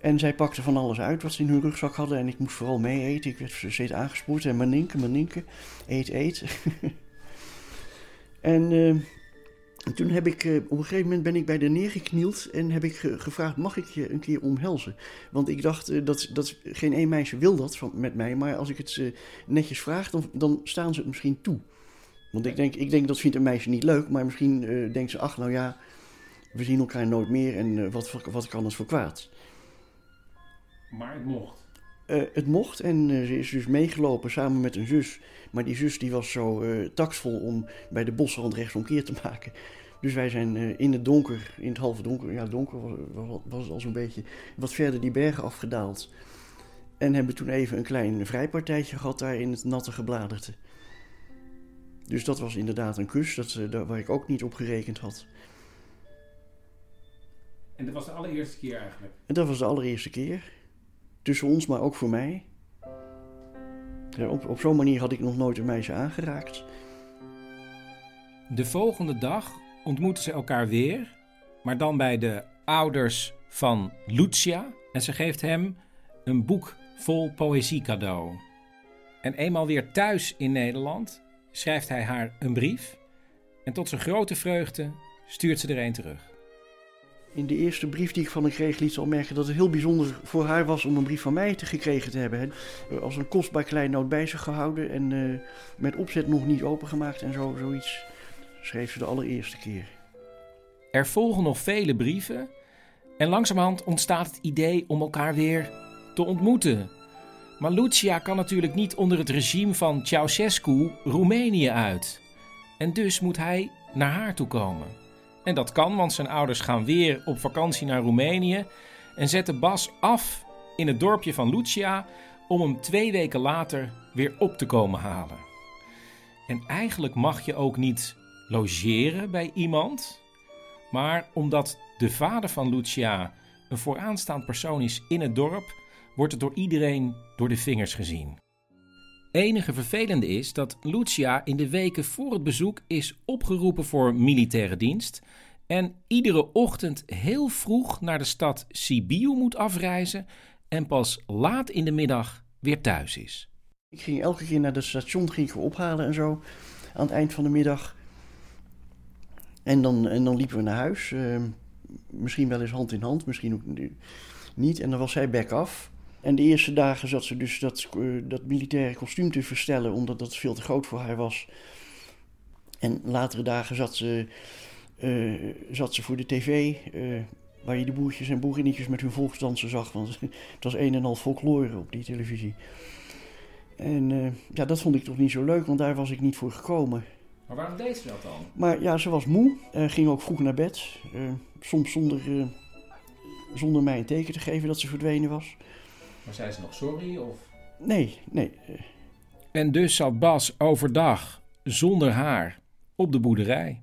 En zij pakten van alles uit wat ze in hun rugzak hadden. En ik moest vooral mee eten. Ik werd steeds aangespoord. En maninke, maninke, eet, eet. en eh, toen heb ik, eh, op een gegeven moment ben ik bij haar neergeknield. En heb ik ge- gevraagd, mag ik je een keer omhelzen? Want ik dacht, eh, dat, dat geen één meisje wil dat van, met mij. Maar als ik het eh, netjes vraag, dan, dan staan ze het misschien toe. Want ik denk, ik denk dat vindt een meisje niet leuk. Maar misschien eh, denkt ze, ach nou ja, we zien elkaar nooit meer. En wat, wat kan het voor kwaad? Maar het mocht. Eh, het mocht en eh, ze is dus meegelopen samen met een zus. Maar die zus die was zo eh taksvol om bij de bosrand rechtsomkeer te maken. Dus wij zijn in het donker, in het halve donker, ja donker was, was, was het al zo'n beetje, wat verder die bergen afgedaald. En hebben toen even een klein vrijpartijtje gehad daar in het natte gebladerte. Dus dat was inderdaad een kus, dat, daar, waar ik ook niet op gerekend had. En dat was de allereerste keer eigenlijk. En dat was de allereerste keer. Tussen ons, maar ook voor mij. Op op zo'n manier had ik nog nooit een meisje aangeraakt. De volgende dag ontmoeten ze elkaar weer, maar dan bij de ouders van Lucia. En ze geeft hem een boek vol poëzie cadeau. En eenmaal weer thuis in Nederland schrijft hij haar een brief. En tot zijn grote vreugde stuurt ze er een terug. In de eerste brief die ik van haar kreeg liet ze al merken dat het heel bijzonder voor haar was om een brief van mij te gekregen te hebben. hè. Als een kostbaar kleinoot bij zich gehouden en eh, met opzet nog niet opengemaakt en zo, zoiets. Schreef ze de allereerste keer. Er volgen nog vele brieven en langzamerhand ontstaat het idee om elkaar weer te ontmoeten. Maar Lucia kan natuurlijk niet onder het regime van Ceausescu Roemenië uit. En dus moet hij naar haar toe komen. En dat kan, want zijn ouders gaan weer op vakantie naar Roemenië en zetten Bas af in het dorpje van Lucia om hem twee weken later weer op te komen halen. En eigenlijk mag je ook niet logeren bij iemand, maar omdat de vader van Lucia een vooraanstaand persoon is in het dorp, wordt het door iedereen door de vingers gezien. Enige vervelende is dat Lucia in de weken voor het bezoek is opgeroepen voor militaire dienst en iedere ochtend heel vroeg naar de stad Sibiu moet afreizen en pas laat in de middag weer thuis is. Ik ging elke keer naar het station, ging ik ophalen en zo. Aan het eind van de middag. En dan, en dan liepen we naar huis. eh, misschien wel eens hand in hand, misschien ook niet. En dan was zij back af. En de eerste dagen zat ze dus dat, eh, dat militaire kostuum te verstellen, omdat dat veel te groot voor haar was. En latere dagen zat ze, eh, zat ze voor de tv, eh, waar je de boertjes en boerinnetjes met hun volksdansen zag. Want het was een en al folklore op die televisie. En ja, dat vond ik toch niet zo leuk, want daar was ik niet voor gekomen. Maar waarom deed ze dat dan? Maar ja, ze was moe, ging ook vroeg naar bed. soms zonder, zonder mij een teken te geven dat ze verdwenen was. Maar zei ze nog sorry of... Nee, nee. En dus zat Bas overdag zonder haar op de boerderij.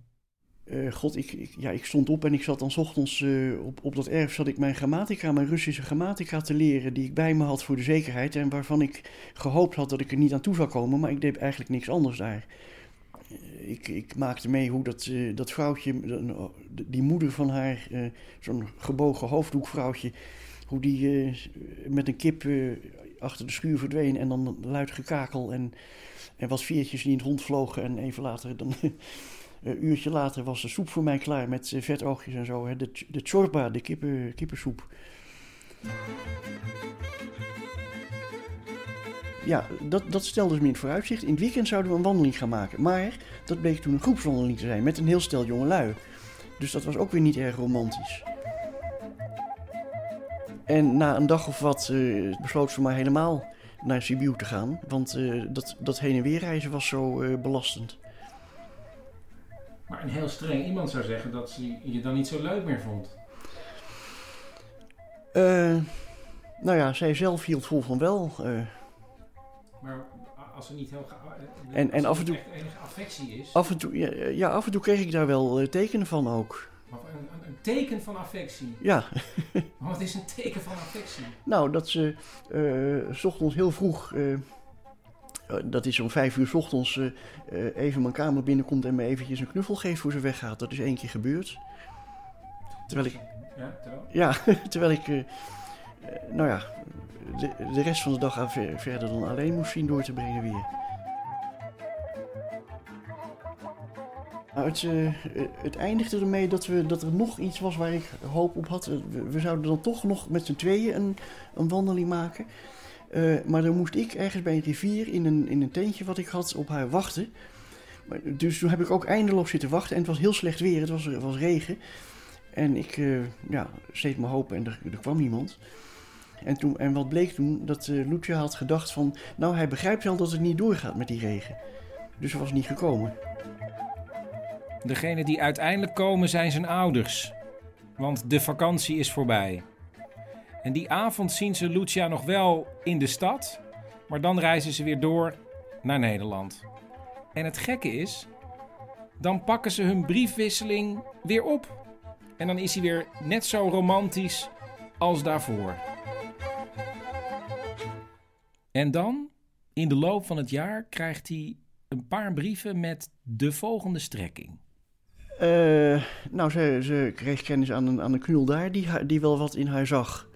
Eh, God, ik, ik, ja, ik stond op en ik zat dan 's ochtends eh, op, op dat erf zat ik mijn grammatica, mijn Russische grammatica te leren, die ik bij me had voor de zekerheid en waarvan ik gehoopt had dat ik er niet aan toe zou komen, maar ik deed eigenlijk niks anders daar. ik, ik maakte mee hoe dat, eh, dat vrouwtje, eh, die moeder van haar, eh, zo'n gebogen hoofddoekvrouwtje, hoe die eh, met een kip eh, achter de schuur verdween en dan luid gekakel en, en wat veertjes die in het rond vlogen. En even later, dan, een uurtje later, was de soep voor mij klaar met eh, vetoogjes en zo. Hè. De, de chorba, de kippen, kippensoep. Ja, dat, dat stelde ze me in het vooruitzicht. In het weekend zouden we een wandeling gaan maken. Maar dat bleek toen een groepswandeling te zijn met een heel stel jongelui. Dus dat was ook weer niet erg romantisch. En na een dag of wat eh, besloot ze maar helemaal naar Sibiu te gaan. Want eh, dat, dat heen en weer reizen was zo eh, belastend. Maar een heel streng iemand zou zeggen dat ze je dan niet zo leuk meer vond. Nou ja, zij zelf hield vol van wel. Maar als er niet heel... En- en als af en toe- echt enige affectie is... af, en toe, ja, ja, af en toe kreeg ik daar wel tekenen van ook. Een, een, een teken van affectie. Ja. Wat is een teken van affectie? Nou, dat ze eh, s ochtends heel vroeg, eh, eh, dat is om vijf uur s ochtends, even mijn kamer binnenkomt en me eventjes een knuffel geeft voor ze weggaat. Dat is één keer gebeurd. Terwijl ik, Ja, terwijl? ja, terwijl ik, nou ja, de, de rest van de dag aan ver- verder dan alleen moest zien door te brengen weer. Het, eh, het eindigde ermee dat, we, dat er nog iets was waar ik hoop op had. We, zouden dan toch nog met z'n tweeën een, een wandeling maken. Eh, maar dan moest ik ergens bij een rivier in een, in een tentje wat ik had op haar wachten. Maar, dus toen heb ik ook eindeloos zitten wachten. En het was heel slecht weer, het was, was regen. En ik eh ja, steed mijn hoop en er, kwam niemand. En, toen, en wat bleek toen? Dat eh Lucia had gedacht van... Nou, hij begrijpt wel dat het niet doorgaat met die regen. Dus hij was niet gekomen. Degene die uiteindelijk komen zijn zijn ouders. Want de vakantie is voorbij. En die avond zien ze Lucia nog wel in de stad. Maar dan reizen ze weer door naar Nederland. En het gekke is, dan pakken ze hun briefwisseling weer op. En dan is hij weer net zo romantisch als daarvoor. En dan, in de loop van het jaar, krijgt hij een paar brieven met de volgende strekking. Eh, nou, ze, ze kreeg kennis aan een, aan een knul daar die, die wel wat in haar zag.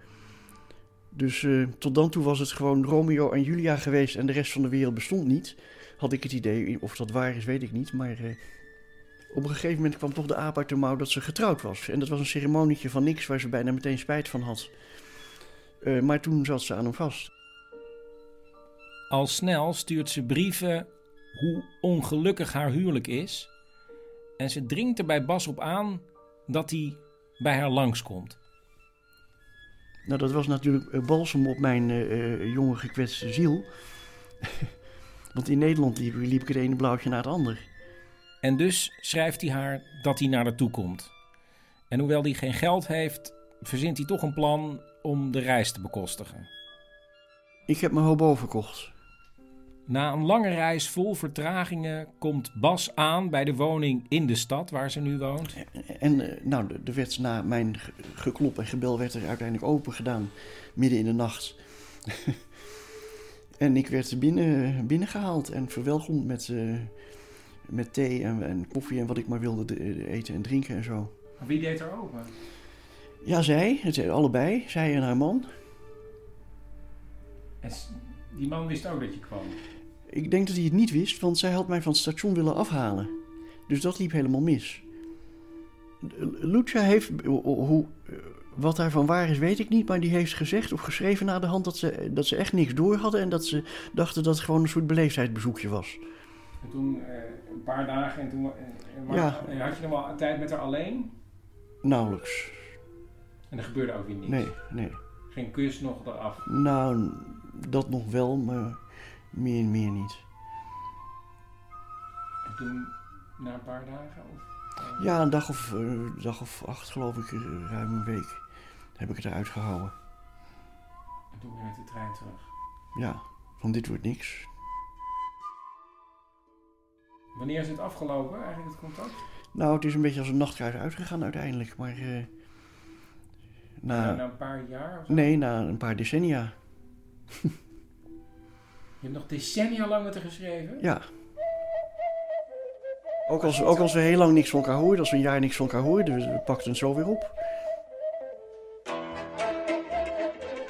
Dus eh, tot dan toe was het gewoon Romeo en Julia geweest en de rest van de wereld bestond niet. Had ik het idee, of dat waar is, weet ik niet. Maar eh, op een gegeven moment kwam toch de aap uit de mouw dat ze getrouwd was. En dat was een ceremonietje van niks waar ze bijna meteen spijt van had. Maar toen zat ze aan hem vast. Al snel stuurt ze brieven hoe ongelukkig haar huwelijk is. En ze dringt er bij Bas op aan dat hij bij haar langskomt. Nou, dat was natuurlijk eh, balsem op mijn eh, eh, jonge gekwetste ziel. Want in Nederland liep, liep ik het ene blauwtje naar het andere. En dus schrijft hij haar dat hij naar haar toe komt. En hoewel hij geen geld heeft, verzint hij toch een plan om de reis te bekostigen. Ik heb mijn hobo verkocht. Na een lange reis vol vertragingen komt Bas aan bij de woning in de stad waar ze nu woont. En eh, nou, er werd na mijn ge- geklop en gebel werd er uiteindelijk open gedaan, midden in de nacht. en ik werd binnen, binnengehaald en verwelkomd met, eh, met thee en, en koffie en wat ik maar wilde de- eten en drinken en zo. Maar wie deed er open? Ja, zij, het, allebei, zij en haar man. En die man wist ook dat je kwam. Ik denk dat hij het niet wist, want zij had mij van het station willen afhalen. Dus dat liep helemaal mis. Lucia heeft, hoe, wat daarvan waar is, weet ik niet, maar die heeft gezegd of geschreven na de hand dat ze, dat ze echt niks door hadden en dat ze dachten dat het gewoon een soort beleefdheidsbezoekje was. En toen eh, een paar dagen en toen... en- en maar- Ja. en had je nog wel tijd met haar alleen? Nauwelijks. En er gebeurde ook weer niets? Nee, nee. Geen kus nog eraf? Nou, dat nog wel, maar meer, meer niet. En toen, na een paar dagen? Of, Ja, een dag of, eh, dag of acht, geloof ik, ruim een week, heb ik het eruit gehouden. En toen weer met de trein terug? Ja, van dit wordt niks. Wanneer is het afgelopen, eigenlijk het contact? Nou, het is een beetje als een nachtkruis uitgegaan uiteindelijk, maar... eh, na, Na, na een paar jaar? Of zo? nee, na een paar decennia. Je hebt nog decennia lang met haar geschreven? Ja. Ook als, ook als we heel lang niks van elkaar hoorden, als we een jaar niks van elkaar hoorden, we, we pakten het zo weer op.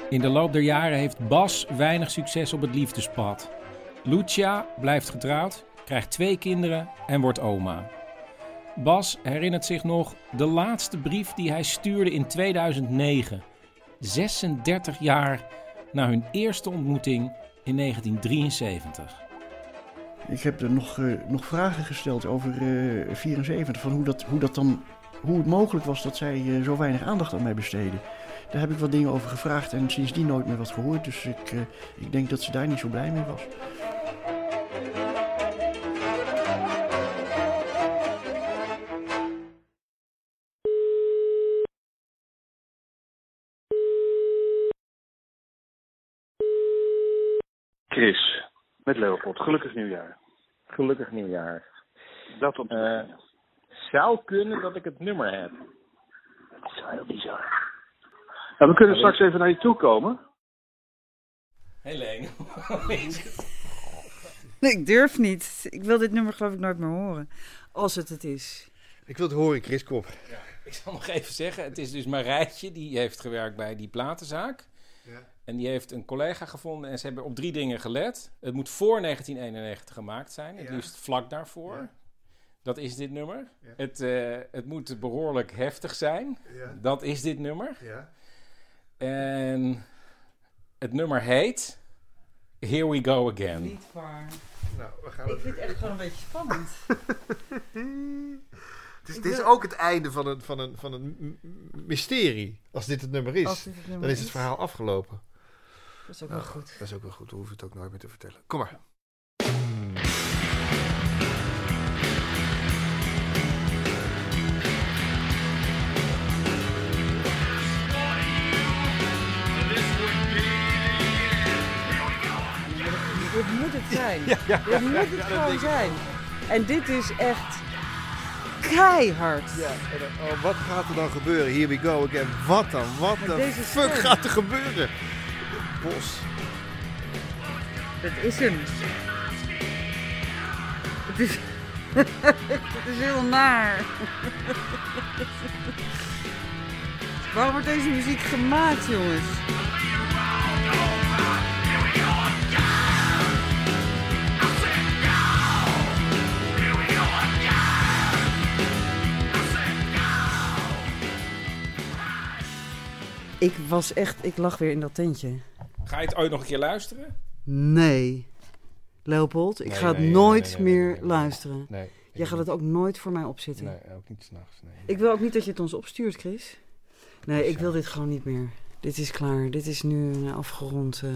In de loop der jaren heeft Bas weinig succes op het liefdespad. Lucia blijft getrouwd, krijgt twee kinderen en wordt oma. Bas herinnert zich nog de laatste brief die hij stuurde in 2009. 36 jaar na hun eerste ontmoeting in 1973. Ik heb er nog, eh, nog vragen gesteld over eh 74, van hoe, dat, hoe, dat dan, hoe het mogelijk was dat zij eh, zo weinig aandacht aan mij besteden. Daar heb ik wat dingen over gevraagd en sindsdien nooit meer wat gehoord. Dus ik, eh, ik denk dat ze daar niet zo blij mee was. Met Leopold. Gelukkig nieuwjaar. Gelukkig nieuwjaar. Dat op Eh, zou kunnen dat ik het nummer heb. Dat is wel heel bizar. Nou, we kunnen straks even naar je toe komen. Helene. Nee, ik durf niet. Ik wil dit nummer geloof ik nooit meer horen. Als het het is. Ik wil het horen, Chris Kop. Ik zal nog even zeggen, het is dus Marijtje, die heeft gewerkt bij die platenzaak. En die heeft een collega gevonden en ze hebben op drie dingen gelet. Het moet voor 1991 gemaakt zijn, het Ja. liefst vlak daarvoor. Dat is dit nummer. Ja. Het, eh, het moet behoorlijk heftig zijn. Ja. Dat is dit nummer. Ja. En het nummer heet Here We Go Again. Niet waar. Nou, we gaan Ik vind het echt gewoon een beetje spannend. Het is, Ik dit is ook het einde van een, van, een, van een mysterie. Als dit het nummer is, het nummer dan is het is. verhaal afgelopen. Dat is ook Nou, wel goed. Dat is ook wel goed, dan hoef je het ook nooit meer te vertellen. Kom maar. Dit moet het zijn. Ja, ja, dit moet het gewoon zijn. En dit is echt keihard. Ja, en oh, wat gaat er dan gebeuren? Here we go again. Wat dan? Wat de fuck stem. gaat er gebeuren? Bos. Dat is hem. Het is, het is heel naar. Waarom wordt deze muziek gemaakt, jongens? Ik was echt, ik lag weer in dat tentje. Ga je het ooit nog een keer luisteren? Nee. Leopold, ik Nee, ga het nee, nooit nee, nee, meer nee, nee. luisteren. Nee, Jij gaat niet. het ook nooit voor mij opzetten. Nee, ook niet s'nachts. Nee. Ik wil ook niet dat je het ons opstuurt, Chris. Nee, ik wil dit gewoon niet meer. Dit is klaar. Dit is nu een afgerond eh,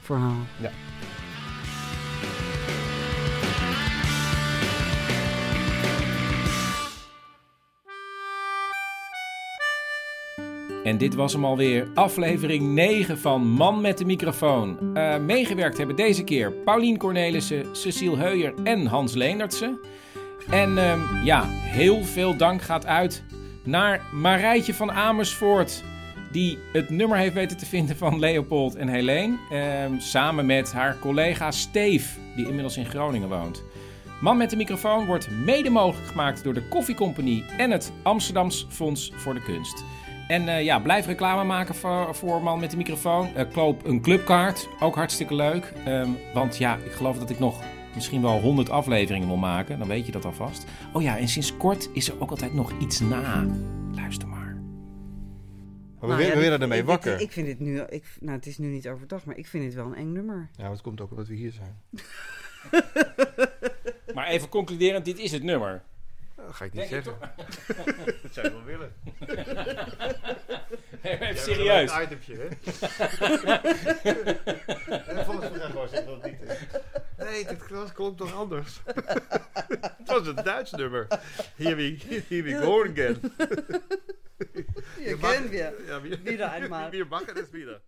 verhaal. Ja. En dit was hem alweer, aflevering 9 van Man met de microfoon. Eh, meegewerkt hebben deze keer Paulien Cornelissen, Cecile Heuyer en Hans Leendertsen. En ehm, ja, heel veel dank gaat uit naar Marijtje van Amersfoort, die het nummer heeft weten te vinden van Leopold en Helene. ehm, samen met haar collega Steef, die inmiddels in Groningen woont. Man met de microfoon wordt mede mogelijk gemaakt door de Koffiecompagnie en het Amsterdams Fonds voor de Kunst. En eh, ja, blijf reclame maken voor, voor Man met de microfoon. Eh, koop een clubkaart, ook hartstikke leuk. Ehm, want ja, ik geloof dat ik nog misschien wel 100 afleveringen wil maken. Dan weet je dat alvast. Oh ja, en sinds kort is er ook altijd nog iets na. Luister maar. Maar we, Nou we ja, ermee ik- wakker. Ik, ik vind het nu, ik, nou het is nu niet overdag, maar ik vind het wel een eng nummer. Ja, maar het komt ook omdat we hier zijn. Maar even concluderend, dit is het nummer. Dat ga ik niet Denk zeggen. dat zou je wel willen. Even serieus. een itempje, hè? en volgens mij gewoon zeggen dat het niet is. Nee, dit was- klonk toch anders? het was een Duits nummer. Here we, here we go again. Je mag- kent wir. Ja, wir, Wieder einmal. Wir machen es wieder.